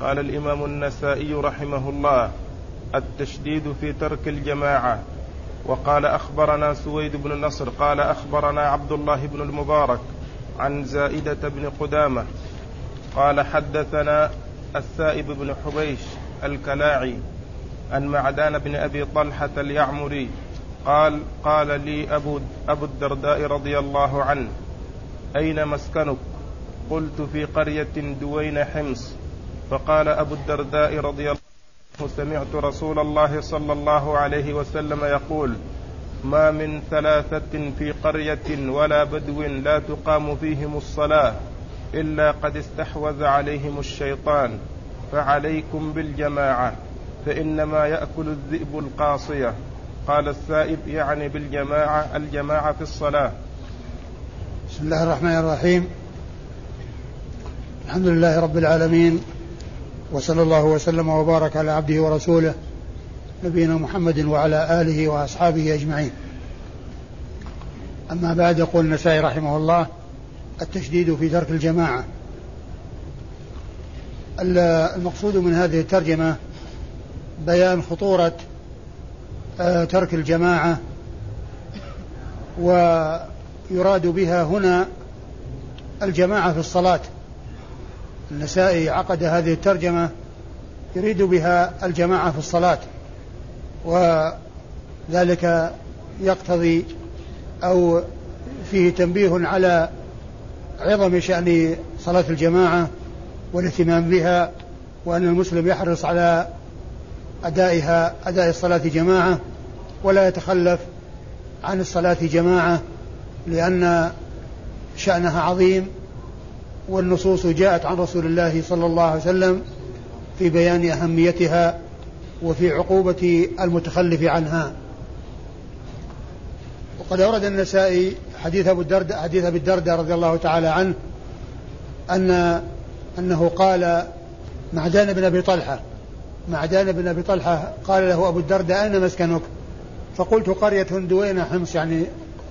قال الإمام النسائي رحمه الله التشديد في ترك الجماعة. وقال أخبرنا سويد بن نصر قال أخبرنا عبد الله بن المبارك عن زائدة بن قدامة. قال حدثنا السائب بن حبيش الكلاعي عن معدان بن أبي طلحة اليعمري قال قال لي أبو, أبو الدرداء رضي الله عنه أين مسكنك؟ قلت في قرية دوين حمص. فقال أبو الدرداء رضي الله عنه سمعت رسول الله صلى الله عليه وسلم يقول ما من ثلاثة في قرية ولا بدو لا تقام فيهم الصلاة إلا قد استحوذ عليهم الشيطان فعليكم بالجماعة فإنما يأكل الذئب القاصية. قال السائب يعني بالجماعة الجماعة في الصلاة. بسم الله الرحمن الرحيم. الحمد لله رب العالمين وصلى الله وسلم وبارك على عبده ورسوله نبينا محمد وعلى آله وأصحابه أجمعين. أما بعد يقول النسائي رحمه الله التشديد في ترك الجماعة. المقصود من هذه الترجمة بيان خطورة آه، ترك الجماعة ويراد بها هنا الجماعة في الصلاة. النسائي عقد هذه الترجمة يريد بها الجماعة في الصلاة وذلك يقتضي أو فيه تنبيه على عظم شأن صلاة الجماعة والاهتمام بها وأن المسلم يحرص على أدائها أداء الصلاة جماعة ولا يتخلف عن الصلاة جماعة لأن شأنها عظيم والنصوص جاءت عن رسول الله صلى الله عليه وسلم في بيان أهميتها وفي عقوبة المتخلف عنها. وقد أورد النسائي حديث أبو الدرداء حديث أبي الدرداء رضي الله تعالى عنه أن أنه قال معدان بن أبي طلحة معدان بن أبي طلحة قال له أبو الدرداء أين مسكنك؟ فقلت قرية دوين حمص يعني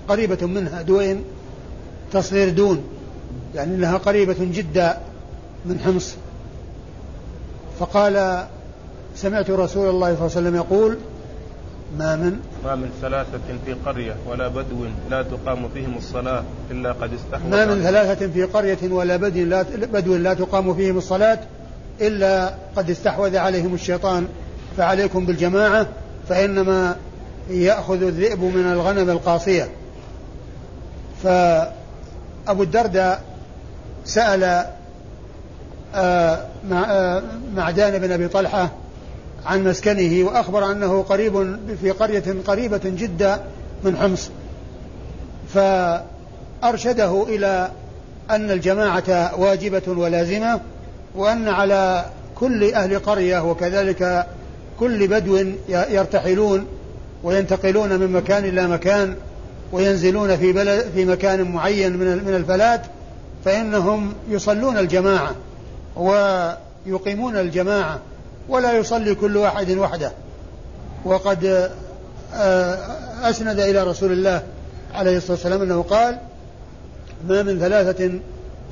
قريبة منها دوين تصغير دون. يعني أنها قريبة جدا من حمص. فقال سمعت رسول الله صلى الله عليه وسلم يقول ما من ما من ثلاثة في قرية ولا بدو لا تقام فيهم الصلاة إلا قد استحوذ ما من ثلاثة في قرية ولا بدو لا, بدو لا تقام فيهم الصلاة إلا قد استحوذ عليهم الشيطان. فعليكم بالجماعة فإنما يأخذ الذئب من الغنم القاصية. فأبو الدرداء سأل آه، آه، معدان بن أبي طلحة عن مسكنه وأخبر أنه قريب في قرية قريبة جدا من حمص. فأرشده إلى أن الجماعة واجبة ولازمة وأن على كل أهل قرية وكذلك كل بدو يرتحلون وينتقلون من مكان إلى مكان وينزلون في بلد في مكان معين من من الفلات فإنهم يصلون الجماعة ويقيمون الجماعة ولا يصلي كل واحد وحده. وقد آه، أسند إلى رسول الله عليه الصلاة والسلام أنه قال ما من ثلاثة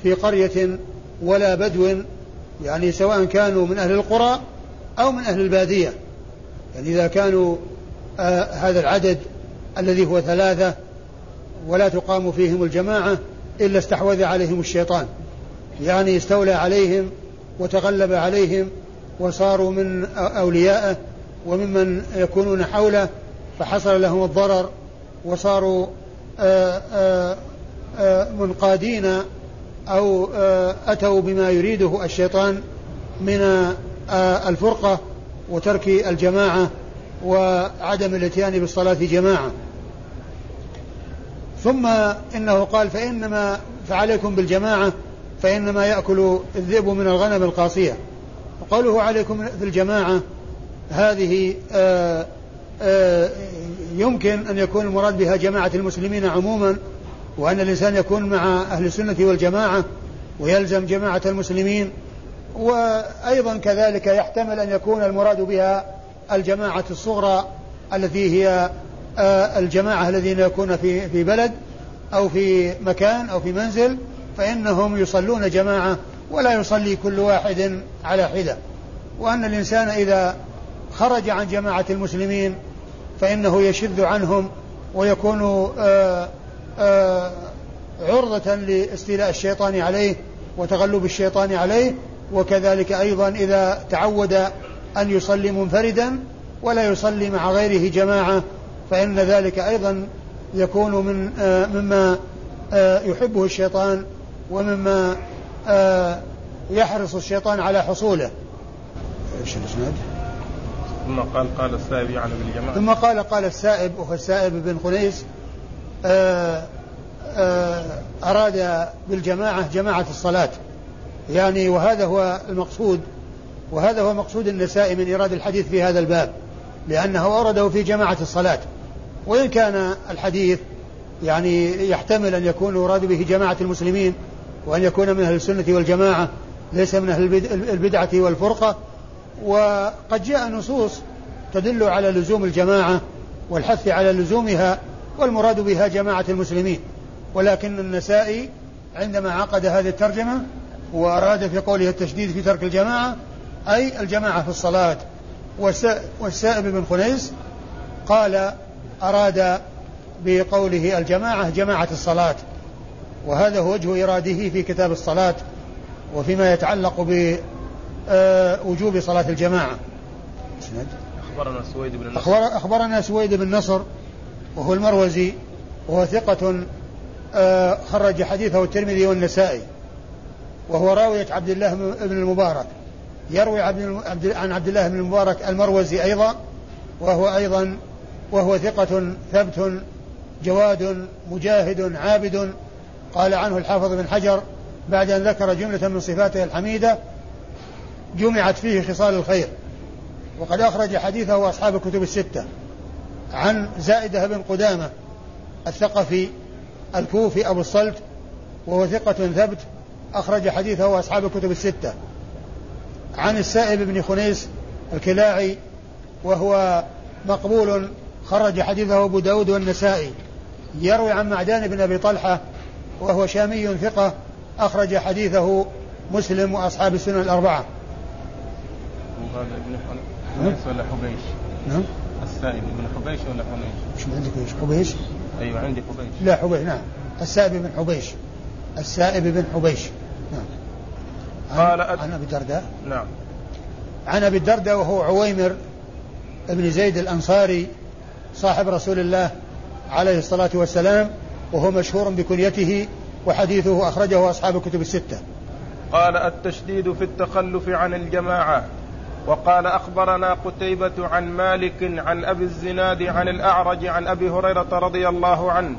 في قرية ولا بدو يعني سواء كانوا من أهل القرى أو من أهل البادية. يعني إذا كانوا آه هذا العدد الذي هو ثلاثة ولا تقام فيهم الجماعة إلا استحوذ عليهم الشيطان. يعني استولى عليهم وتغلب عليهم وصاروا من أوليائه وممن يكونون حوله فحصل لهم الضرر وصاروا آآ آآ آآ منقادين أو أتوا بما يريده الشيطان من الفرقة وترك الجماعة وعدم الاتيان بالصلاة جماعة. ثم إنه قال فإنما فعليكم بالجماعة فإنما يأكل الذئب من الغنم القاصية. وقوله عليكم في الجماعة هذه آآ آآ يمكن أن يكون المراد بها جماعة المسلمين عموما وأن الإنسان يكون مع أهل السنة والجماعة ويلزم جماعة المسلمين. وأيضا كذلك يحتمل أن يكون المراد بها الجماعة الصغرى التي هي الجماعة الذين يكون في في بلد أو في مكان أو في منزل فإنهم يصلون جماعة ولا يصلي كل واحد على حدة. وأن الإنسان إذا خرج عن جماعة المسلمين فإنه يشذ عنهم ويكون آآ آه، آآ آه، عرضة لاستيلاء الشيطان عليه وتغلب الشيطان عليه. وكذلك أيضا إذا تعود أن يصلي منفردا ولا يصلي مع غيره جماعة فإن ذلك أيضا يكون من آه، مما يحبه الشيطان ومما يحرص الشيطان على حصوله. إيش الإسناد؟ ثم قال قال السائب يعني بالجماعة. ثم قال قال السائب وهو السائب بن آه، آه، أراد بالجماعة جماعة الصلاة. يعني وهذا هو المقصود وهذا هو مقصود النساء من إيراد الحديث في هذا الباب لأنه أورده في جماعة الصلاة. وإن كان الحديث يعني يحتمل أن يكون يراد به جماعة المسلمين وأن يكون من أهل السنة والجماعة ليس من أهل البدعة والفرقة. وقد جاء نصوص تدل على لزوم الجماعة والحث على لزومها والمراد بها جماعة المسلمين. ولكن النسائي عندما عقد هذه الترجمة وأراد في قوله التشديد في ترك الجماعة أي الجماعة في الصلاة. والسائب بن خنيس قال أراد بقوله الجماعة جماعة الصلاة وهذا هو وجه إراده في كتاب الصلاة وفيما يتعلق آه، وجوب صلاة الجماعة. أخبرنا سويد بن نصر. أخبر أخبرنا سويد بن نصر وهو المروزي وهو ثقة آه، خرج حديثه الترمذي والنسائي وهو راوية عبد الله بن المبارك. يروي عبد عن عبد الله بن المبارك المروزي أيضا وهو أيضا وهو ثقة ثبت جواد مجاهد عابد. قال عنه الحافظ بن حجر بعد أن ذكر جملة من صفاته الحميدة جمعت فيه خصال الخير. وقد أخرج حديثه أصحاب الكتب الستة. عن زائدة بن قدامة الثقفي الكوفي أبو الصلت وهو ثقة ثبت أخرج حديثه أصحاب الكتب الستة. عن السائب بن خنيس الكلاعي وهو مقبول خرج حديثه أبو داود والنسائي يروي عن معدان بن أبي طلحة وهو شامي ثقة أخرج حديثه مسلم وأصحاب السنن الأربعة. هذا ابن حنيس ولا حبيش؟ نعم. السائب ابن حبيش ولا حنيش؟ مش عندك إيش؟ حبيش؟ أيوه عندي حبيش. لا حبيش نعم. السائب بن حبيش. السائب بن حبيش. نعم. قال عن, عن أبي الدرداء؟ نعم. عن أبي الدرداء وهو عويمر بن زيد الأنصاري صاحب رسول الله عليه الصلاة والسلام وهو مشهور بكنيته وحديثه أخرجه أصحاب الكتب الستة. قال التشديد في التخلف عن الجماعة وقال أخبرنا قتيبة عن مالك عن أبي الزناد عن الأعرج عن أبي هريرة رضي الله عنه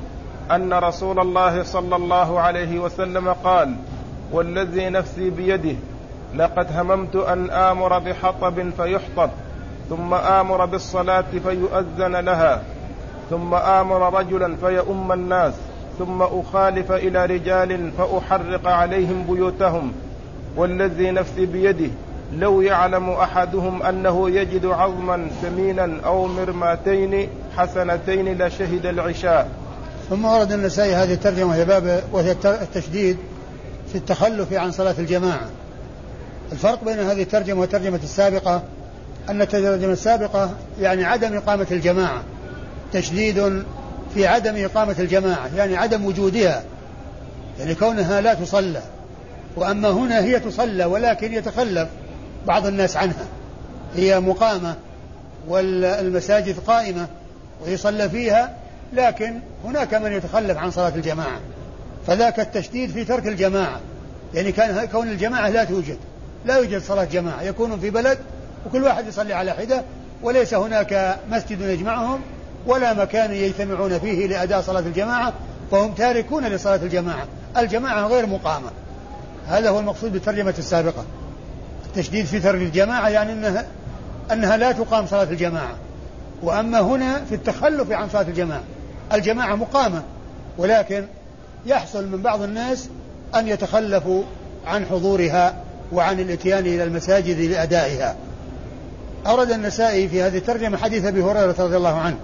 أن رسول الله صلى الله عليه وسلم قال والذي نفسي بيده لقد هممت أن آمر بحطب فيحطب ثم آمر بالصلاة فيؤذن لها ثم آمر رجلا فيؤم الناس ثم أخالف إلى رجال فأحرق عليهم بيوتهم والذي نفسي بيده لو يعلم أحدهم أنه يجد عظما ثمينا أو مرماتين حسنتين لشهد العشاء. ثم ورد النسائي هذه الترجمة وهي باب وهي التشديد في التخلف عن صلاة الجماعة. الفرق بين هذه الترجمة والترجمة السابقة أن الترجمه السابقة يعني عدم إقامة الجماعة. تشديد في عدم إقامة الجماعة، يعني عدم وجودها. يعني كونها لا تصلى. وأما هنا هي تصلى ولكن يتخلف بعض الناس عنها هي مقامة والمساجد قائمة ويصلى فيها لكن هناك من يتخلف عن صلاة الجماعة فذاك التشديد في ترك الجماعة يعني كان كون الجماعة لا توجد لا يوجد صلاة جماعة يكونون في بلد وكل واحد يصلي على حدة وليس هناك مسجد يجمعهم ولا مكان يجتمعون فيه لأداء صلاة الجماعة فهم تاركون لصلاة الجماعة. الجماعة غير مقامة. هذا هو المقصود بالترجمة السابقة. التشديد في ترك الجماعة يعني أنها أنها لا تقام صلاة الجماعة. وأما هنا في التخلف عن صلاة الجماعة. الجماعة مقامة ولكن يحصل من بعض الناس أن يتخلفوا عن حضورها وعن الإتيان إلى المساجد لأدائها. أورد النسائي في هذه الترجمة حديث أبي هريرة رضي الله عنه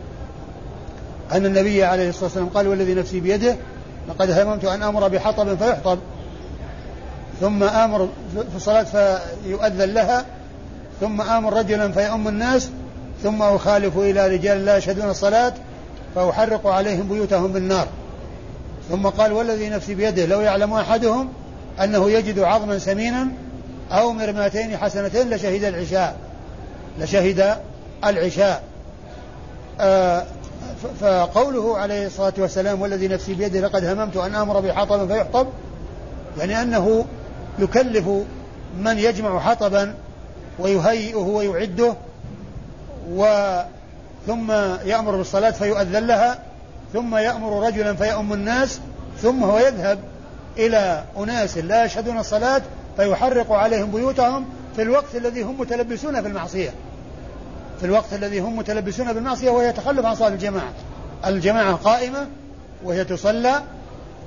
أن النبي عليه الصلاة والسلام قال والذي نفسي بيده لقد هممت أن أمر بحطب فيحطب ثم آمر في الصلاة فيؤذن لها ثم آمر رجلا فيؤم الناس ثم أخالف إلى رجال لا يشهدون الصلاة فأحرق عليهم بيوتهم بالنار. ثم قال والذي نفسي بيده لو يعلم أحدهم أنه يجد عظما سمينا أو مرماتين حسنتين لشهد العشاء. لشهد العشاء. آه فقوله عليه الصلاة والسلام والذي نفسي بيده لقد هممت أن آمر بحطب فيحطب يعني أنه يكلف من يجمع حطبا ويهيئه ويعده و ثم يأمر بالصلاة فيؤذن لها ثم يأمر رجلا فيؤم الناس ثم هو يذهب إلى أناس لا يشهدون الصلاة فيحرق عليهم بيوتهم في الوقت الذي هم متلبسون في المعصية. في الوقت الذي هم متلبسون بالمعصية وهي تخلف عن صلاة الجماعة. الجماعة قائمة وهي تصلى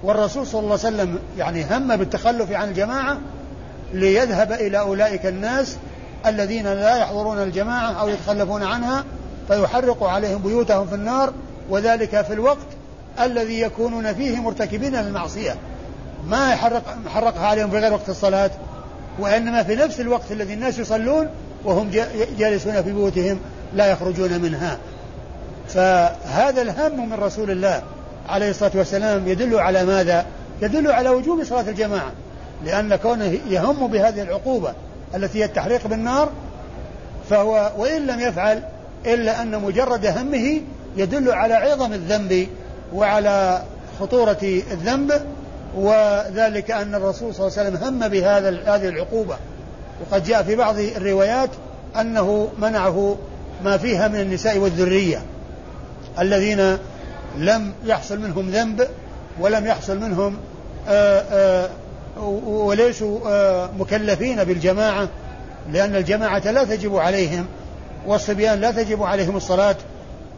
والرسول صلى الله عليه وسلم يعني هم بالتخلف عن الجماعة ليذهب إلى أولئك الناس الذين لا يحضرون الجماعة أو يتخلفون عنها فيحرق عليهم بيوتهم في النار وذلك في الوقت الذي يكونون فيه مرتكبين للمعصية. ما يحرق حرقها عليهم في غير وقت الصلاة؟ وإنما في نفس الوقت الذي الناس يصلون وهم جالسون في بيوتهم لا يخرجون منها. فهذا الهم من رسول الله عليه الصلاة والسلام يدل على ماذا؟ يدل على وجوب صلاة الجماعة. لأن كونه يهم بهذه العقوبة التي هي التحريق بالنار فهو وإن لم يفعل إلا أن مجرد همه يدل على عظم الذنب وعلى خطورة الذنب وذلك أن الرسول صلى الله عليه وسلم هم بهذا هذه العقوبة. وقد جاء في بعض الروايات أنه منعه ما فيها من النساء والذرية الذين لم يحصل منهم ذنب ولم يحصل منهم آآ آآ وليسوا مكلفين بالجماعة لأن الجماعة لا تجب عليهم والصبيان لا تجب عليهم الصلاة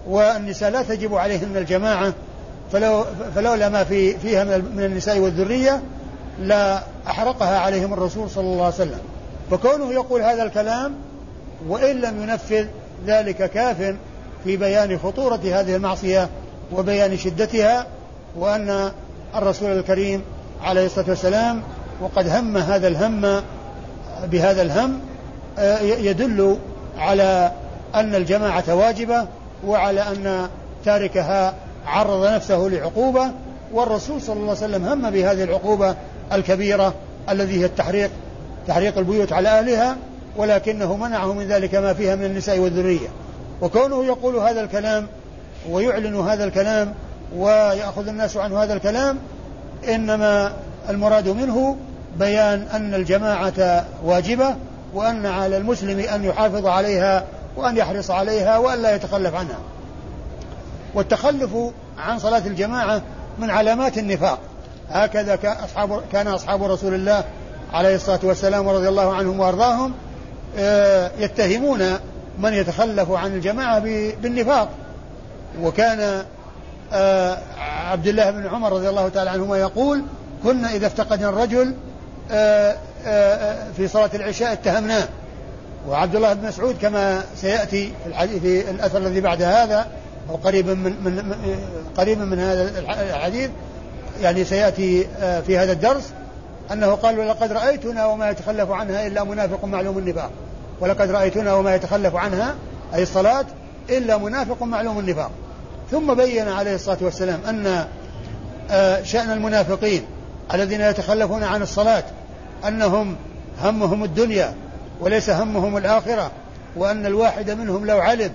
والنساء لا تجب عليهن الجماعة. فلو فلولا ما في فيها من النساء والذرية لا أحرقها عليهم الرسول صلى الله عليه وسلم. فكونه يقول هذا الكلام وإن لم ينفذ ذلك كاف في بيان خطورة هذه المعصية وبيان شدتها وأن الرسول الكريم عليه الصلاة والسلام وقد هم هذا الهم بهذا الهم آه، يدل على أن الجماعة واجبة وعلى أن تاركها عرض نفسه لعقوبة والرسول صلى الله عليه وسلم هم بهذه العقوبة الكبيرة الذي هي التحريق تحريق البيوت على أهلها ولكنه منعه من ذلك ما فيها من النساء والذرية. وكونه يقول هذا الكلام ويعلن هذا الكلام ويأخذ الناس عنه هذا الكلام إنما المراد منه بيان أن الجماعة واجبة وأن على المسلم أن يحافظ عليها وأن يحرص عليها وأن لا يتخلف عنها. والتخلف عن صلاة الجماعة من علامات النفاق. هكذا كان أصحاب, كان أصحاب رسول الله عليه الصلاة والسلام ورضي الله عنهم وأرضاهم آه، يتهمون من يتخلف عن الجماعة بالنفاق. وكان آه، عبد الله بن عمر رضي الله تعالى عنهما يقول كنا إذا افتقدنا الرجل آه، في صلاة العشاء اتهمناه. وعبد الله بن مسعود كما سيأتي في الحديث الأثر الذي بعد هذا أو قريبا من, من قريبا من هذا الحديث يعني سيأتي في هذا الدرس أنه قال ولقد رأيتنا وما يتخلف عنها إلا منافق معلوم النفاق. ولقد رأيتنا وما يتخلف عنها أي الصلاة إلا منافق معلوم النفاق. ثم بين عليه الصلاة والسلام أن آه، شأن المنافقين الذين يتخلفون عن الصلاة أنهم همهم الدنيا وليس همهم الآخرة وأن الواحد منهم لو علم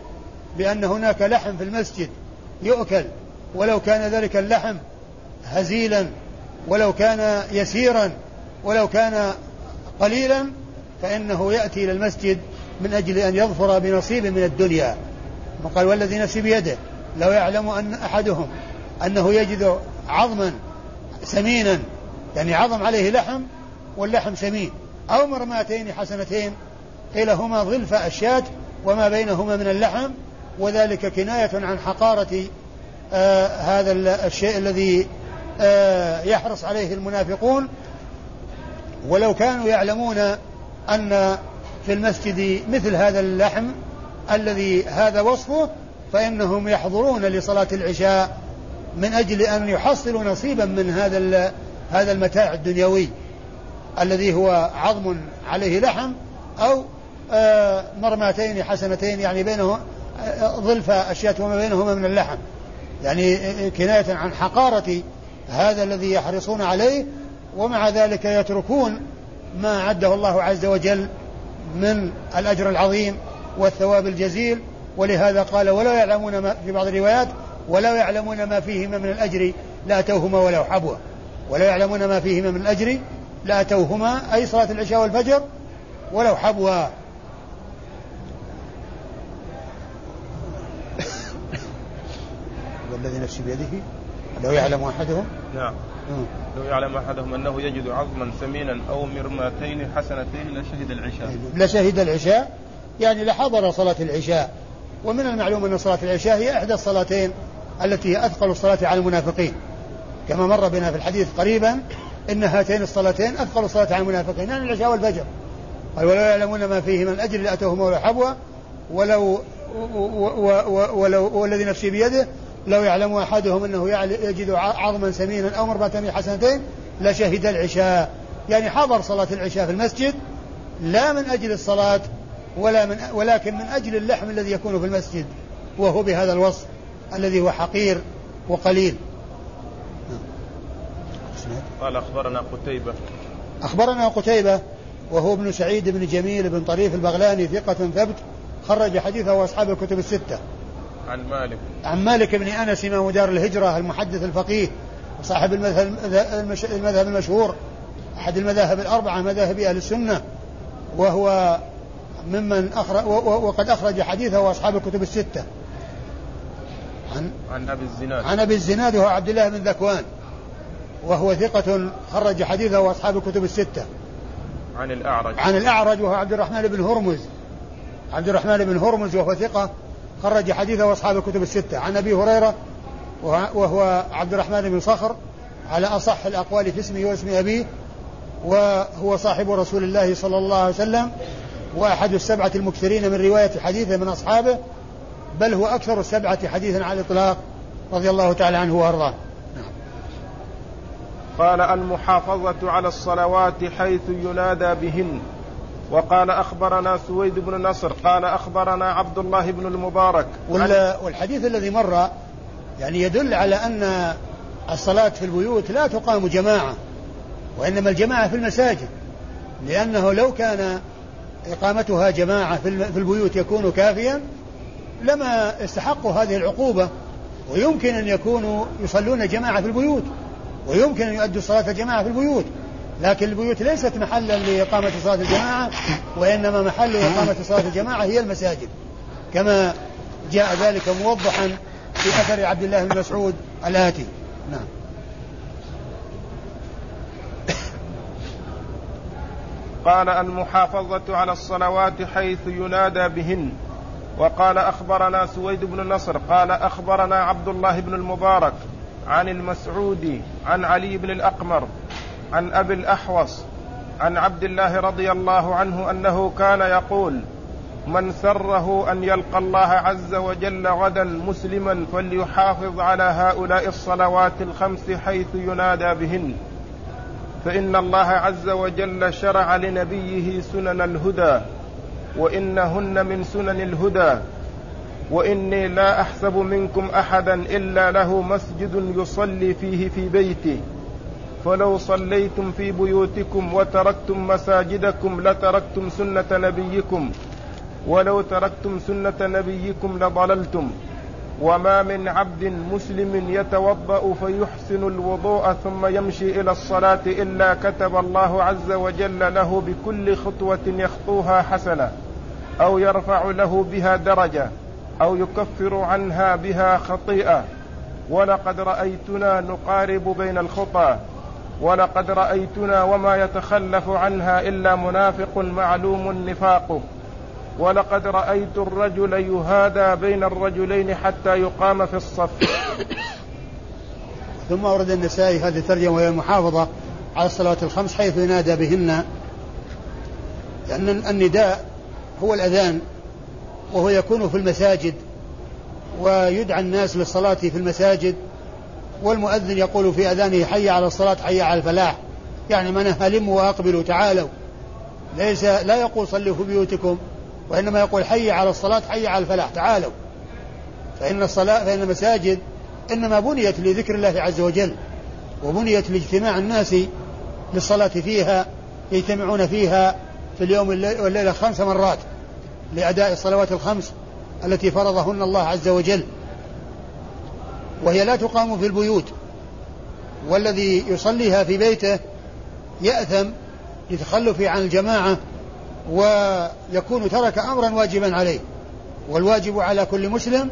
بأن هناك لحم في المسجد يؤكل ولو كان ذلك اللحم هزيلا ولو كان يسيرا ولو كان قليلا فإنه يأتي إلى المسجد من أجل أن يظفر بنصيب من الدنيا. وقال والذي نفسي بيده لو يعلم أن أحدهم أنه يجد عظما سمينا يعني عظم عليه لحم واللحم سمين أو مرماتين حسنتين قيل هما ظلف الشاة وما بينهما من اللحم وذلك كناية عن حقارة آه هذا الشيء الذي آه يحرص عليه المنافقون. ولو كانوا يعلمون أن في المسجد مثل هذا اللحم الذي هذا وصفه فإنهم يحضرون لصلاة العشاء من أجل أن يحصلوا نصيبا من هذا هذا المتاع الدنيوي الذي هو عظم عليه لحم أو آه، مرماتين حسنتين يعني بينه ظلف أشياء وما بينهما من اللحم. يعني كناية عن حقارة هذا الذي يحرصون عليه ومع ذلك يتركون ما عده الله عز وجل من الأجر العظيم والثواب الجزيل. ولهذا قال ولا يعلمون ما في بعض الروايات ولا يعلمون ما فيهما من الأجر لأتوهما ولو حبوا ولا يعلمون ما فيهما من الأجر لأتوهما أي صلاة العشاء والفجر ولو حبوا والذي نفسي بيده لو يعلم أحدهم؟ نعم. لو يعلم أحدهم أنه يجد عظما ثمينا أو مرماتين حسنتين لشهد العشاء. لشهد العشاء؟ يعني لحضر صلاة العشاء. ومن المعلوم أن صلاة العشاء هي إحدى الصلاتين التي هي أثقل الصلاة على المنافقين. كما مر بنا في الحديث قريبا إن هاتين الصلاتين أثقل الصلاة على المنافقين يعني العشاء والفجر. قال ولو يعلمون ما فيه من الأجر لأتوهم ولو حبوا ولو ولو والذي نفسي بيده لو يعلم أحدهم أنه يجد عظما سمينا أو مربة حسنتين لشهد العشاء. يعني حضر صلاة العشاء في المسجد لا من أجل الصلاة ولا من ولكن من أجل اللحم الذي يكون في المسجد وهو بهذا الوصف الذي هو حقير وقليل. قال أخبرنا قتيبة. أخبرنا قتيبة وهو ابن سعيد بن جميل بن طريف البغلاني ثقة ثبت خرج حديثه أصحاب الكتب الستة. عن مالك. عن مالك بن أنس إمام دار الهجرة المحدث الفقيه صاحب المذهب, المذهب المشهور أحد المذاهب الأربعة مذاهب أهل السنة وهو ممن أخرج وقد أخرج حديثه أصحاب الكتب الستة. عن عن أبي الزناد. عن أبي الزناد وهو عبد الله بن ذكوان وهو ثقة خرج حديثه أصحاب الكتب الستة. عن الأعرج. عن الأعرج وهو عبد الرحمن بن هرمز. عبد الرحمن بن هرمز وهو ثقة خرج حديثه أصحاب الكتب الستة عن أبي هريرة وهو عبد الرحمن بن صخر على أصح الأقوال في اسمه واسم أبيه وهو صاحب رسول الله صلى الله عليه وسلم وأحد السبعة المكثرين من رواية حديثه من أصحابه بل هو أكثر السبعة حديثا على الإطلاق رضي الله تعالى عنه وأرضاه. قال المحافظة على الصلوات حيث ينادى بهن وقال أخبرنا سويد بن نصر قال أخبرنا عبد الله بن المبارك. والحديث الذي مر يعني يدل على أن الصلاة في البيوت لا تقام جماعة وإنما الجماعة في المساجد لأنه لو كان إقامتها جماعة في البيوت يكون كافيا لما استحقوا هذه العقوبة ويمكن أن يكونوا يصلون جماعة في البيوت ويمكن أن يؤدوا الصلاة جماعة في البيوت. لكن البيوت ليست محلا لإقامة صلاة الجماعة وإنما محل إقامة صلاة الجماعة هي المساجد. كما جاء ذلك موضحا في أثر عبد الله بن مسعود الآتي. نعم. قال المحافظة على الصلوات حيث ينادى بهن. وقال أخبرنا سويد بن نصر قال أخبرنا عبد الله بن المبارك عن المسعودي عن علي بن الأقمر عن أبي الأحوص عن عبد الله رضي الله عنه أنه كان يقول من سره أن يلقى الله عز وجل غدا مسلما فليحافظ على هؤلاء الصلوات الخمس حيث ينادى بهن. فإن الله عز وجل شرع لنبيه سنن الهدى وإنهن من سنن الهدى. وإني لا أحسب منكم احدا إلا له مسجد يصلي فيه في بيته. فلو صليتم في بيوتكم وتركتم مساجدكم لتركتم سنة نبيكم. ولو تركتم سنة نبيكم لضللتم. وما من عبد مسلم يتوضأ فيحسن الوضوء ثم يمشي إلى الصلاة إلا كتب الله عز وجل له بكل خطوة يخطوها حسنة أو يرفع له بها درجة أو يكفر عنها بها خطيئة. ولقد رأيتنا نقارب بين الخطى. ولقد رأيتنا وما يتخلف عنها إلا منافق معلوم نفاقه. ولقد رأيت الرجل يهادى بين الرجلين حتى يقام في الصف. ثم ورد النسائي هذه الترجمة وهي المحافظه على الصلاه الخمس حيث ينادى بهن. لأن النداء هو الأذان وهو يكون في المساجد ويدعى الناس للصلاة في المساجد والمؤذن يقول في أذانه حي على الصلاة حي على الفلاح. يعني معناها هلموا وأقبلوا تعالوا. ليس لا يقول صلوا في بيوتكم وإنما يقول حي على الصلاة حي على الفلاح تعالوا. فإن الصلاة فإن المساجد إنما بنيت لذكر الله عز وجل وبنيت لاجتماع الناس للصلاة فيها يجتمعون فيها في اليوم والليلة خمس مرات لأداء الصلوات الخمس التي فرضهن الله عز وجل. وهي لا تقام في البيوت. والذي يصليها في بيته يأثم لتخلفه عن الجماعة ويكون ترك أمرا واجبا عليه. والواجب على كل مسلم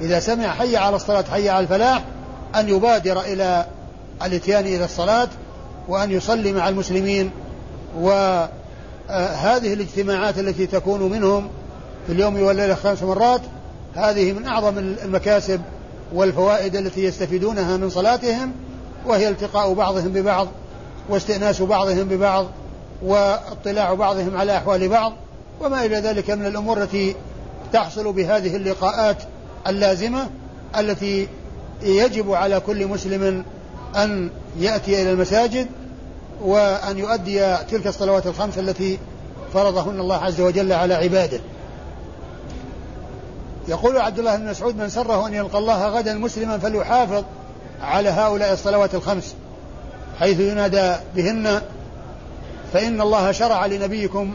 إذا سمع حي على الصلاة حي على الفلاح أن يبادر إلى الإتيان إلى الصلاة وأن يصلي مع المسلمين. وهذه الاجتماعات التي تكون منهم في اليوم والليلة خمس مرات هذه من أعظم المكاسب والفوائد التي يستفيدونها من صلاتهم وهي التقاء بعضهم ببعض واستئناس بعضهم ببعض واطلاع بعضهم على أحوال بعض وما إلى ذلك من الأمور التي تحصل بهذه اللقاءات اللازمة التي يجب على كل مسلم أن يأتي إلى المساجد وأن يؤدي تلك الصلوات الخمس التي فرضهن الله عز وجل على عباده. يقول عبد الله بن مسعود من سره أن يلقى الله غدا مسلما فليحافظ على هؤلاء الصلوات الخمس حيث ينادى بهن فإن الله شرع لنبيكم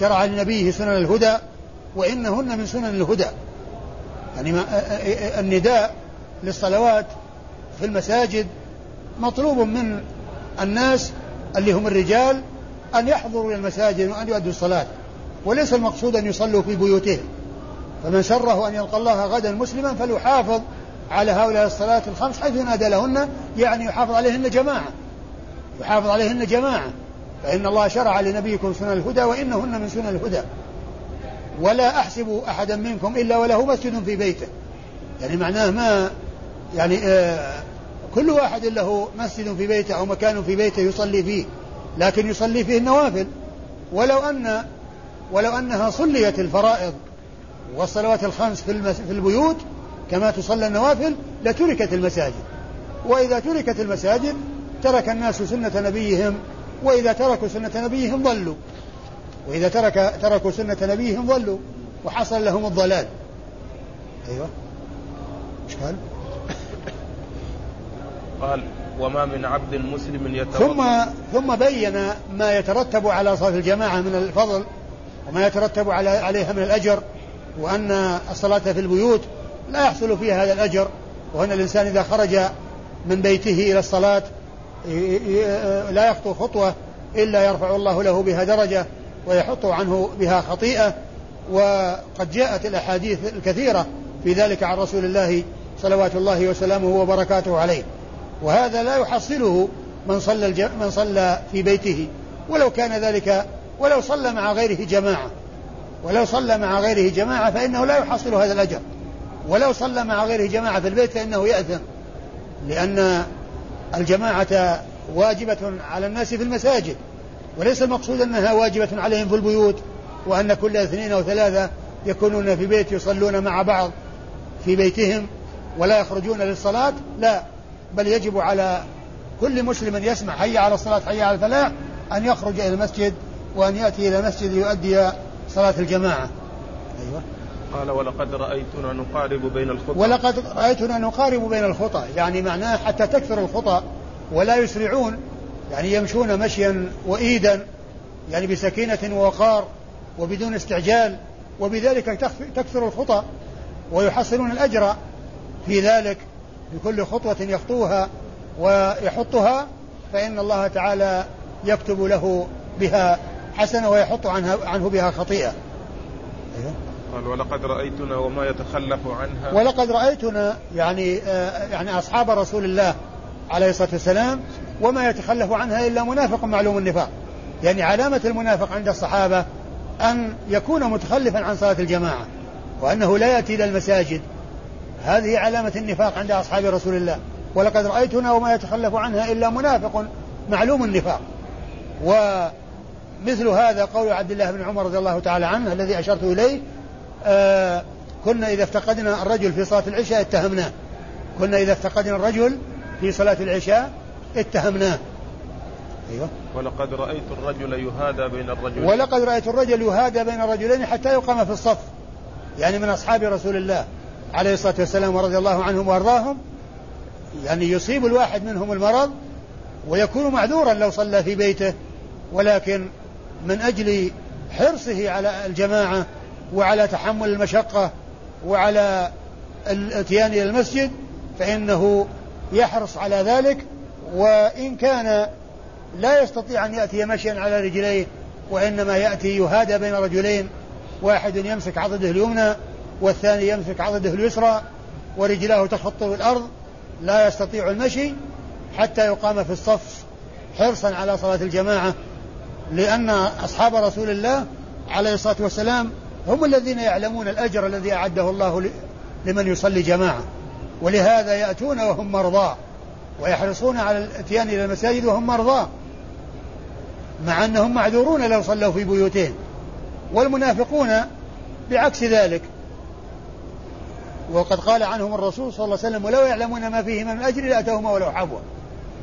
شرع لنبيه سنن الهدى وإنهن من سنن الهدى. يعني النداء للصلوات في المساجد مطلوب من الناس اللي هم الرجال أن يحضروا إلى المساجد وأن يؤدوا الصلاة وليس المقصود أن يصلوا في بيوتهم. فمن سره أن يلقى الله غدا مسلما فليحافظ على هؤلاء الصلاة الخمس حيث ينادى لهن يعني يحافظ عليهن جماعة. يحافظ عليهن جماعة. فإن الله شرع لنبيكم سنن الهدى وإنهن من سنن الهدى. ولا أحسب أحدا منكم إلا وله مسجد في بيته. يعني معناه ما يعني آه كل واحد له مسجد في بيته أو مكان في بيته يصلي فيه لكن يصلي فيه النوافل. ولو أن ولو أنها صليت الفرائض والصلوات الخمس في, في البيوت كما تصلى النوافل لتركت المساجد. وإذا تركت المساجد ترك الناس سنة نبيهم وإذا تركوا سنة نبيهم ضلوا. وإذا ترك تركوا سنة نبيهم ضلوا وحصل لهم الضلال. أيوة. إيش قال؟ قال وما من عبد مسلم يتوضا ثم ثم بين ما يترتب على صلاة الجماعة من الفضل وما يترتب على عليها من الأجر. وأن الصلاة في البيوت لا يحصل فيها هذا الأجر وأن الإنسان إذا خرج من بيته إلى الصلاة لا يخطو خطوة إلا يرفع الله له بها درجة ويحط عنه بها خطيئة وقد جاءت الأحاديث الكثيرة في ذلك عن رسول الله صلوات الله وسلامه وبركاته عليه وهذا لا يحصله من صلى. من صلى في بيته ولو كان ذلك ولو صلى مع غيره جماعة ولو صلى مع غيره جماعة فإنه لا يحصل هذا الأجر. ولو صلى مع غيره جماعة في البيت فإنه يأثم. لأن الجماعة واجبة على الناس في المساجد. وليس المقصود أنها واجبة عليهم في البيوت وأن كل اثنين أو ثلاثة يكونون في بيت يصلون مع بعض في بيتهم ولا يخرجون للصلاة. لا بل يجب على كل مسلم يسمع حي على الصلاة حي على الفلاح أن يخرج إلى المسجد وأن يأتي إلى المسجد ليؤدي صلاة الجماعة. أيوة. قال ولقد رأيتنا نقارب بين الخطى. ولقد رأيتنا نقارب بين الخطى. يعني معناه حتى تكثر الخطى ولا يسرعون يعني يمشون مشيا وإيدا يعني بسكينة ووقار وبدون استعجال وبذلك تكثر الخطى ويحصلون الأجر في ذلك بكل خطوة يخطوها ويحطها فإن الله تعالى يكتب له بها حسنة ويحط عنها عنه بها خطيئة. أيوه. قال ولقد رأيتنا وما يتخلف عنها. ولقد رأيتنا يعني آه يعني أصحاب رسول الله عليه الصلاة والسلام وما يتخلف عنها إلا منافق معلوم النفاق. يعني علامة المنافق عند الصحابة أن يكون متخلفا عن صلاة الجماعة وأنه لا يأتي إلى المساجد. هذه علامة النفاق عند أصحاب رسول الله. ولقد رأيتنا وما يتخلف عنها إلا منافق معلوم النفاق. ومثل هذا قول عبد الله بن عمر رضي الله تعالى عنه الذي أشرت إليه آه كنا إذا افتقدنا الرجل في صلاة العشاء اتهمناه. كنا إذا افتقدنا الرجل في صلاة العشاء اتهمناه. أيوة. ولقد رأيت الرجل يهادى بين الرجلين. ولقد رأيت الرجل يهادى بين الرجلين حتى يقام في الصف. يعني من أصحاب رسول الله عليه الصلاة والسلام ورضي الله عنهم وأرضاهم. يعني يصيب الواحد منهم المرض ويكون معذورا لو صلى في بيته. ولكن من أجل حرصه على الجماعة وعلى تحمل المشقة وعلى الاتيان إلى المسجد فإنه يحرص على ذلك وإن كان لا يستطيع أن يأتي مشيا على رجليه وإنما يأتي يهادى بين رجلين واحد يمسك عضده اليمنى والثاني يمسك عضده اليسرى ورجلاه تخط الأرض لا يستطيع المشي حتى يقام في الصف حرصا على صلاة الجماعة. لأن أصحاب رسول الله عليه الصلاة والسلام هم الذين يعلمون الأجر الذي أعده الله لمن يصلي جماعة. ولهذا يأتون وهم مرضى ويحرصون على الاتيان إلى المساجد وهم مرضى مع أنهم معذورون لو صلوا في بيوتهم. والمنافقون بعكس ذلك. وقد قال عنهم الرسول صلى الله عليه وسلم ولو يعلمون ما فيهما من الأجر لأتوهما ولو حبوا.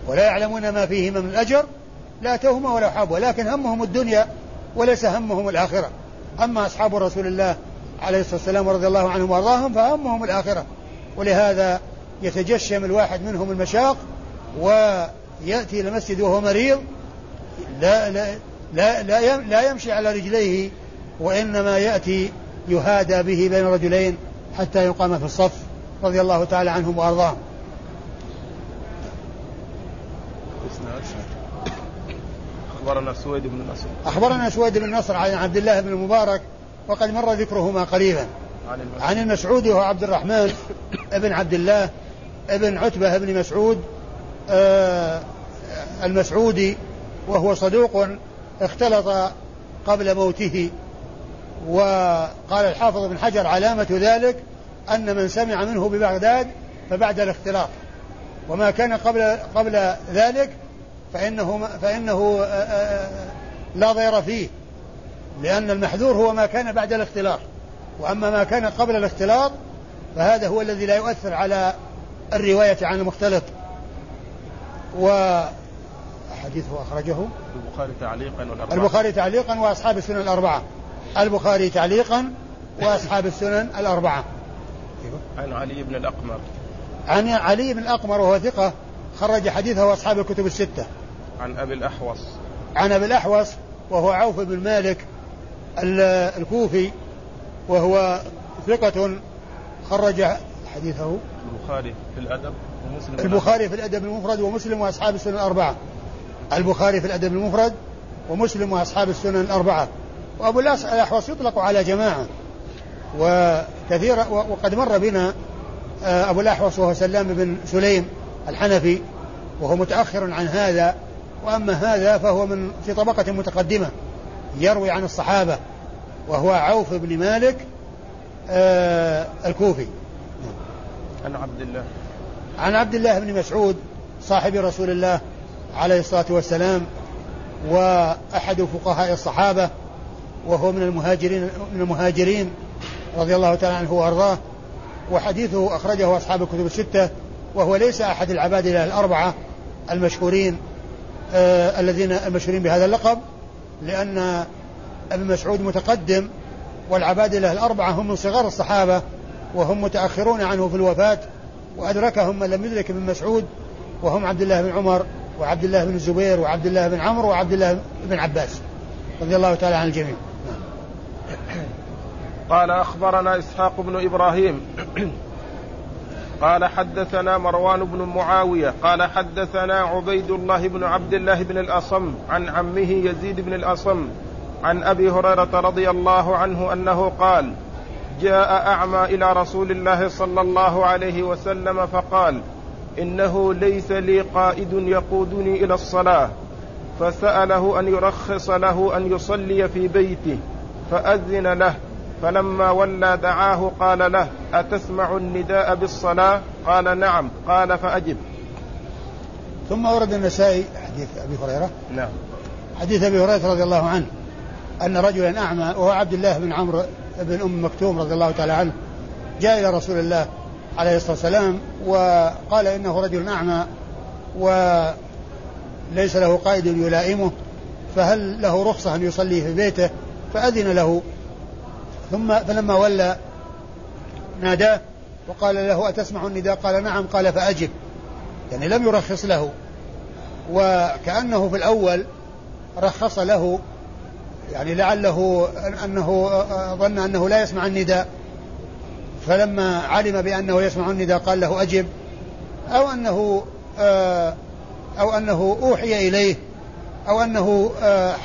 ولا يعلمون ما فيهما من الأجر لأتوهما ولو حبوا لكن همهم الدنيا وليس همهم الآخرة. أما أصحاب رسول الله عليه الصلاة والسلام ورضي الله عنهم وأرضاهم فهمهم الآخرة. ولهذا يتجشم الواحد منهم المشاق ويأتي إلى المسجد وهو مريض لا لا لا لا, لا يمشي على رجليه وإنما يأتي يهادى به بين رجلين حتى يقام في الصف رضي الله تعالى عنهم وأرضاهم. أخبرنا سويد بن نصر. أخبرنا سويد بن نصر عن عبد الله بن المبارك وقد مر ذكرهما قريبا. عن, عن المسعودي وهو عبد الرحمن ابن عبد الله ابن عتبة بن مسعود آه المسعودي وهو صدوق اختلط قبل موته. وقال الحافظ بن حجر علامة ذلك أن من سمع منه ببغداد فبعد الاختلاط. وما كان قبل قبل ذلك فإنه فإنه آه، آه، لا ضير فيه لأن المحذور هو ما كان بعد الاختلاط. وأما ما كان قبل الاختلاط فهذا هو الذي لا يؤثر على الرواية عن المختلط. و حديثه أخرجه. البخاري تعليقا والأربعة. البخاري تعليقا وأصحاب السنن الأربعة. البخاري تعليقا وأصحاب السنن الأربعة. عن علي بن الأقمر. عن علي بن الأقمر وهو ثقة خرج حديثه أصحاب الكتب الستة. عن أبي الأحوص. عن أبي الأحوص وهو عوف بن مالك الكوفي وهو ثقة خرج حديثه. البخاري في الأدب ومسلم البخاري في الأدب المفرد ومسلم وأصحاب السنن الأربعة. البخاري في الأدب المفرد ومسلم وأصحاب السنن الأربعة. وأبو الأحوص يطلق على جماعة وكثير وقد مر بنا آه، أبو الأحوص وهو سلام بن سليم الحنفي وهو متأخر عن هذا وأما هذا فهو من في طبقة متقدمة يروي عن الصحابة وهو عوف بن مالك آه الكوفي. عن عبد الله. عن عبد الله بن مسعود صاحب رسول الله عليه الصلاة والسلام وأحد فقهاء الصحابة وهو من المهاجرين من المهاجرين رضي الله تعالى عنه وأرضاه وحديثه أخرجه أصحاب الكتب الستة وهو ليس أحد العبادلة الأربعة المشهورين الذين المشهورين بهذا اللقب لأن ابن مسعود متقدم والعبادلة الأربعة هم من صغار الصحابة وهم متأخرون عنه في الوفاة وأدركهم من لم يدرك ابن مسعود وهم عبد الله بن عمر وعبد الله بن الزبير وعبد الله بن عمرو وعبد الله بن عباس رضي الله تعالى عن الجميع. قال أخبرنا إسحاق بن إبراهيم قال حدثنا مروان بن معاوية قال حدثنا عبيد الله بن عبد الله بن الأصم عن عمه يزيد بن الأصم عن أبي هريرة رضي الله عنه أنه قال جاء أعمى إلى رسول الله صلى الله عليه وسلم فقال إنه ليس لي قائد يقودني إلى الصلاة. فسأله أن يرخص له أن يصلي في بيته فأذن له فلما ولى دعاه قال له أتسمع النداء بالصلاة؟ قال نعم. قال فأجب. ثم ورد النسائي حديث أبي هريرة. نعم. حديث أبي هريرة رضي الله عنه أن رجلا أعمى وهو عبد الله بن عمرو بن أم مكتوم رضي الله تعالى عنه جاء إلى رسول الله عليه الصلاة والسلام وقال إنه رجل أعمى و ليس له قائد يلائمه فهل له رخصة أن يصلي في بيته؟ فأذن له ثم فلما ولى ناداه وقال له أتسمع النداء؟ قال نعم. قال فأجب. يعني لم يرخص له. وكأنه في الأول رخص له. يعني لعله أنه ظن أنه لا يسمع النداء. فلما علم بأنه يسمع النداء قال له أجب. أو أنه أو أنه أوحي إليه. أو أنه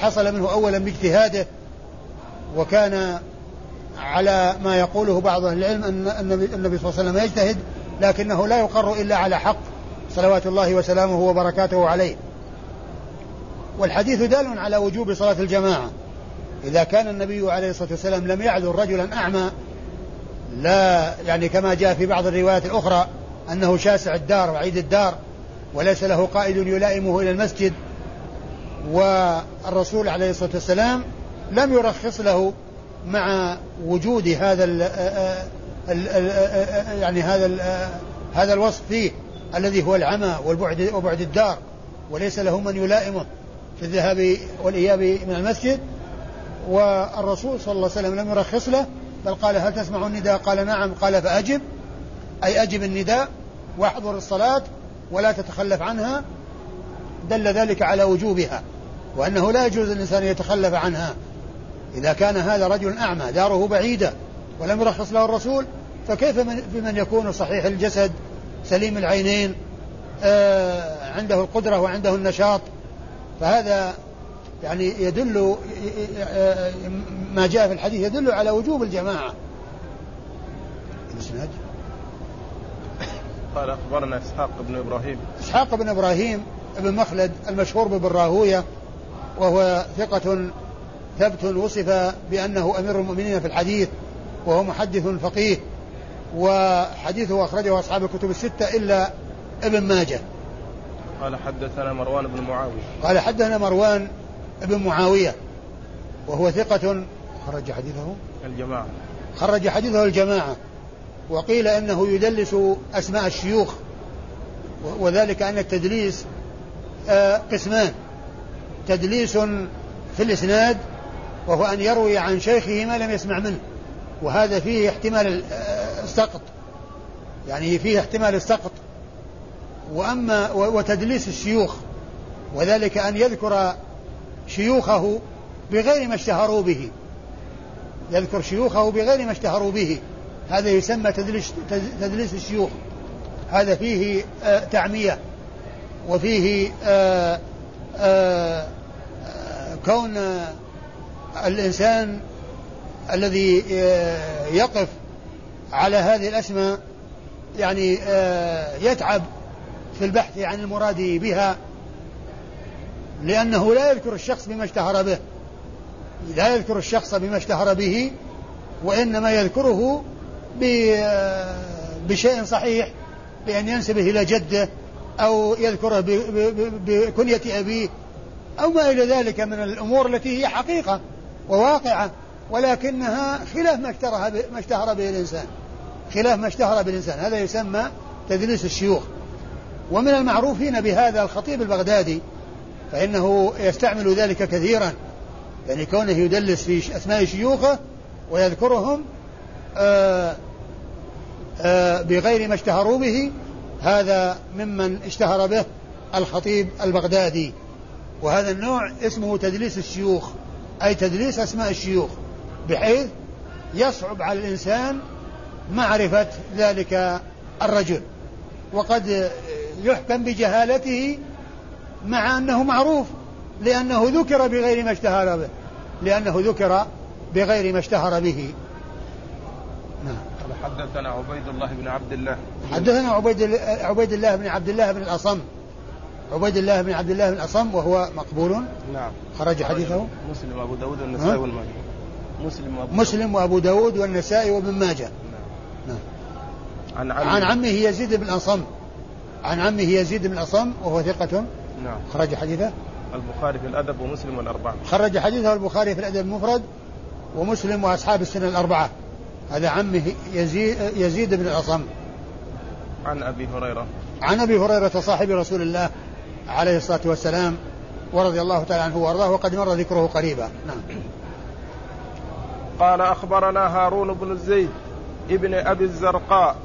حصل منه أولا باجتهاده. وكان على ما يقوله بعض أهل العلم أن النبي صلى الله عليه وسلم يجتهد لكنه لا يقر إلا على حق صلوات الله وسلامه وبركاته عليه. والحديث دال على وجوب صلاة الجماعة. إذا كان النبي عليه الصلاة والسلام لم يعذر رجلا أعمى لا يعني كما جاء في بعض الروايات الأخرى أنه شاسع الدار وعيد الدار وليس له قائد يلائمه إلى المسجد والرسول عليه الصلاة والسلام لم يرخص له مع وجود هذا ال ال ال يعني هذا ال هذا الوصف فيه الذي هو العمى والبعد وبعد الدار وليس له من يلائمه في الذهاب والإياب من المسجد. والرسول صلى الله عليه وسلم لم يرخص له بل قال هل تسمع النداء؟ قال نعم. قال فأجب. أي أجب النداء واحضر الصلاة ولا تتخلف عنها. دل ذلك على وجوبها وأنه لا يجوز للإنسان أن يتخلف عنها. إذا كان هذا رجل أعمى داره بعيدة ولم يرخص له الرسول فكيف من بمن يكون صحيح الجسد سليم العينين آه عنده القدرة وعنده النشاط؟ فهذا يعني يدل ما جاء في الحديث يدل على وجوب الجماعة. الإسناد؟ قال أخبرنا إسحاق بن إبراهيم. إسحاق بن إبراهيم بن مخلد المشهور بابن راهوية وهو ثقة ثبت وصف بأنه أمير المؤمنين في الحديث وهو محدث فقيه وحديثه أخرجه أصحاب الكتب الستة إلا ابن ماجه. قال حدثنا مروان بن معاوية. قال حدثنا مروان بن معاوية وهو ثقة. خرج حديثه؟ الجماعة. خرج حديثه الجماعة وقيل أنه يدلس أسماء الشيوخ وذلك أن التدليس آه، قسمان. تدليس في الإسناد وهو أن يروي عن شيخه ما لم يسمع منه. وهذا فيه احتمال آه، السقط. يعني فيه احتمال السقط. وأما وتدليس الشيوخ وذلك أن يذكر شيوخه بغير ما اشتهروا به. يذكر شيوخه بغير ما اشتهروا به. هذا يسمى تدليس, تدليس الشيوخ. هذا فيه آه تعمية. وفيه آه آه, آه، كون الإنسان الذي آه، يقف على هذه الأسماء يعني آه، يتعب في البحث عن المراد بها لأنه لا يذكر الشخص بما اشتهر به. لا يذكر الشخص بما اشتهر به وإنما يذكره بشيء صحيح بأن ينسبه إلى جده أو يذكره بكنية أبيه أو ما إلى ذلك من الأمور التي هي حقيقة. وواقعة ولكنها خلاف ما اشتهر ما اشتهر به الإنسان. خلاف ما اشتهر بالإنسان. هذا يسمى تدليس الشيوخ. ومن المعروفين بهذا الخطيب البغدادي فإنه يستعمل ذلك كثيرا يعني كونه يدلس في أسماء شيوخه ويذكرهم آآ آه، آآ آه، بغير ما اشتهروا به هذا ممن اشتهر به الخطيب البغدادي. وهذا النوع اسمه تدليس الشيوخ. أي تدليس أسماء الشيوخ بحيث يصعب على الإنسان معرفة ذلك الرجل. وقد يحكم بجهالته مع أنه معروف لأنه ذكر بغير ما اشتهر به لأنه ذكر بغير ما اشتهر به. نعم. حدثنا عبيد الله بن عبد الله. حدثنا عبيد عبيد الله بن عبد الله بن الأصم. عبيد الله بن عبد الله بن الأصم وهو مقبول. نعم. خرج حديثه. مسلم وأبو داود والنسائي والماجه. مسلم وأبو مسلم وأبو داود والنسائي وابن ماجه. نعم. نعم. عن عمه. عن عمه يزيد بن الأصم عن عمه يزيد بن الأصم وهو ثقة. نعم. خرج حديثه. البخاري في الأدب ومسلم والأربعة خرج حديثه البخاري في الأدب المفرد ومسلم وأصحاب السنة الأربعة. هذا عمه يزيد, يزيد بن الأصم عن أبي هريرة. عن أبي هريرة صاحب رسول الله. عليه الصلاة والسلام ورضي الله تعالى عنه وأرضاه وقد مر ذكره قريبا. نعم. قال أخبرنا هارون بن زيد ابن أبي الزرقاء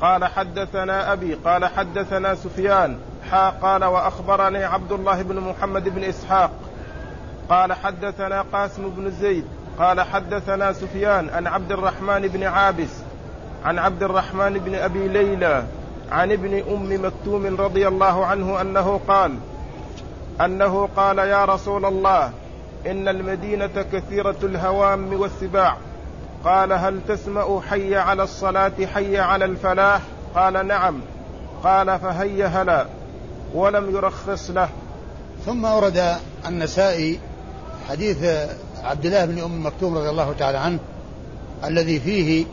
قال حدثنا أبي قال حدثنا سفيان حا قال وأخبرني عبد الله بن محمد بن إسحاق. قال حدثنا قاسم بن زيد قال حدثنا سفيان عن عبد الرحمن بن عابس عن عبد الرحمن بن أبي ليلى عن ابن أم مكتوم رضي الله عنه أنه قال أنه قال يا رسول الله إن المدينة كثيرة الهوام والسباع. قال هل تسمع حي على الصلاة حي على الفلاح؟ قال نعم. قال فهيا هلا ولم يرخص له. ثم ورد النسائي حديث عبد الله بن أم مكتوم رضي الله تعالى عنه الذي فيه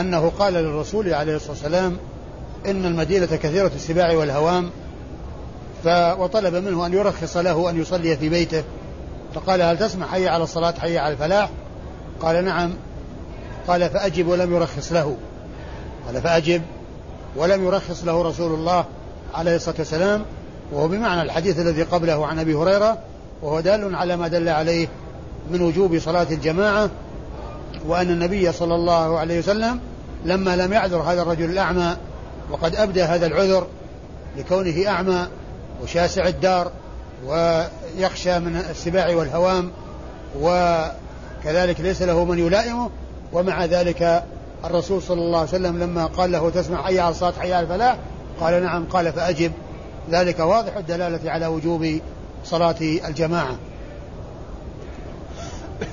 أنه قال للرسول عليه الصلاة والسلام إن المدينة كثيرة السباع والهوام ف وطلب منه أن يرخص له أن يصلي في بيته. فقال هل تسمع حي على الصلاة حي على الفلاح؟ قال نعم. قال فأجب ولم يرخص له. قال فأجب ولم يرخص له رسول الله عليه الصلاة والسلام. وهو بمعنى الحديث الذي قبله عن أبي هريرة وهو دال على ما دل عليه من وجوب صلاة الجماعة وأن النبي صلى الله عليه وسلم لما لم يعذر هذا الرجل الأعمى وقد أبدى هذا العذر لكونه أعمى وشاسع الدار ويخشى من السباع والهوام وكذلك ليس له من يلائمه. ومع ذلك الرسول صلى الله عليه وسلم لما قال له تسمع حي على الصلاة حي على الفلاح قال نعم قال فأجب. ذلك واضح الدلالة على وجوب صلاة الجماعة.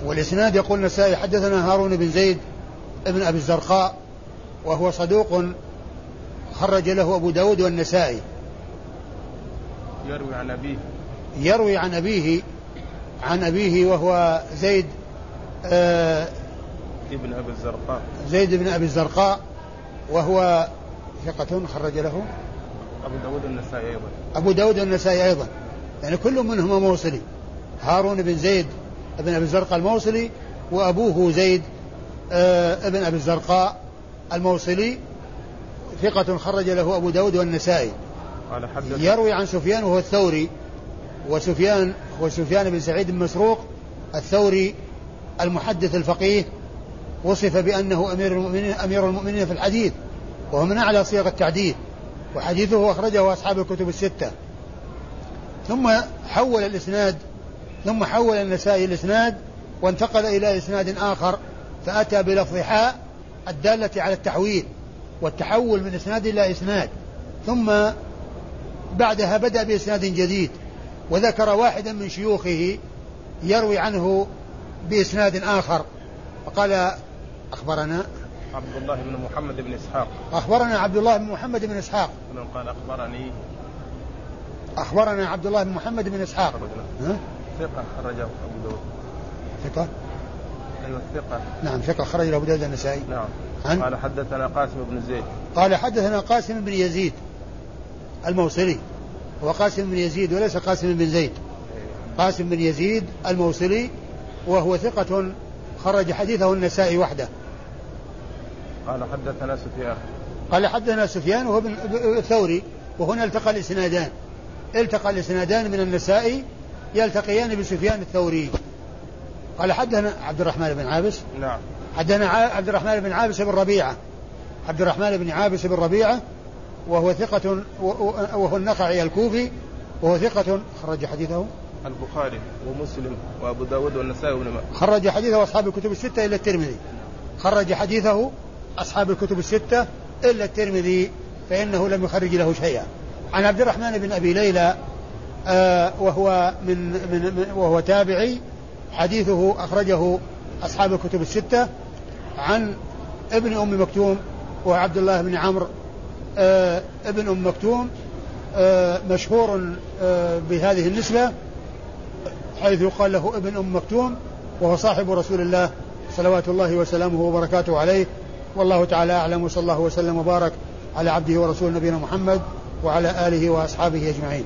والإسناد يقول النسائي حدثنا هارون بن زيد ابن أبي الزرقاء وهو صدوق خرج له أبو داود والنسائي. يروي عن أبيه. يروي عن أبيه عن أبيه وهو زيد آه ابن أبي الزرقاء. زيد بن أبي الزرقاء وهو ثقة خرج له. أبو داود النسائي أيضا. أبو داود النسائي أيضا. يعني كل منهما موصلي. هارون بن زيد بن أبي الزرقاء الموصلي وأبوه زيد آه ابن أبي الزرقاء الموصلي. ثقة خرج له أبو داود والنسائي. قال يروي عن سفيان وهو الثوري وسفيان هو سفيان بن سعيد بن مسروق الثوري المحدث الفقيه وصف بأنه أمير المؤمنين أمير المؤمنين في الحديث وهو من أعلى صيغ التعديل وحديثه أخرجه أصحاب الكتب الستة. ثم حول الإسناد ثم حول النسائي الإسناد وانتقل إلى إسناد آخر فأتى بلفظ حاء الدالة على التحويل. والتحول من إسناد إلى إسناد. ثم بعدها بدأ بإسناد جديد وذكر واحدا من شيوخه يروي عنه بإسناد آخر. فقال أخبرنا عبد الله بن محمد بن إسحاق. أخبرنا عبد الله بن محمد بن إسحاق. قال أخبرني أخبرنا عبد الله بن محمد بن إسحاق؟ ثقة خرجه أبو داود. ثقة؟ أيوة ثقة. نعم ثقة خرج له أبو داود النسائي. نعم. عن قال حدثنا قاسم بن زيد. قال حدثنا قاسم بن يزيد الموصلي. هو قاسم بن يزيد وليس قاسم بن زيد. قاسم بن يزيد الموصلي وهو ثقة خرج حديثه النسائي وحده. قال حدثنا سفيان. قال حدثنا سفيان وهو بن الثوري وهنا التقى الإسنادان. التقى الإسنادان من النسائي يلتقيان بسفيان الثوري. قال حدثنا عبد الرحمن بن عابس. نعم. حدثنا عبد الرحمن بن عابس بن ربيعة. عبد الرحمن بن عابس بن ربيعة وهو ثقة وهو النخعي الكوفي وهو ثقة خرج حديثه. البخاري ومسلم وأبو داود والنسائي وابن ماجه. خرج حديثه أصحاب الكتب الستة إلا الترمذي. خرج حديثه أصحاب الكتب الستة إلا الترمذي فإنه لم يخرج له شيئا. عن عبد الرحمن بن أبي ليلى آه وهو من, من وهو تابعي حديثه أخرجه أصحاب الكتب الستة. عن ابن أم مكتوم وعبد الله بن عمرو آه ابن أم مكتوم آه مشهور آه بهذه النسبة حيث يقال له ابن أم مكتوم وهو صاحب رسول الله صلوات الله وسلامه وبركاته عليه والله تعالى أعلم وصلى الله وسلم وبارك على عبده ورسول نبينا محمد وعلى آله وأصحابه أجمعين.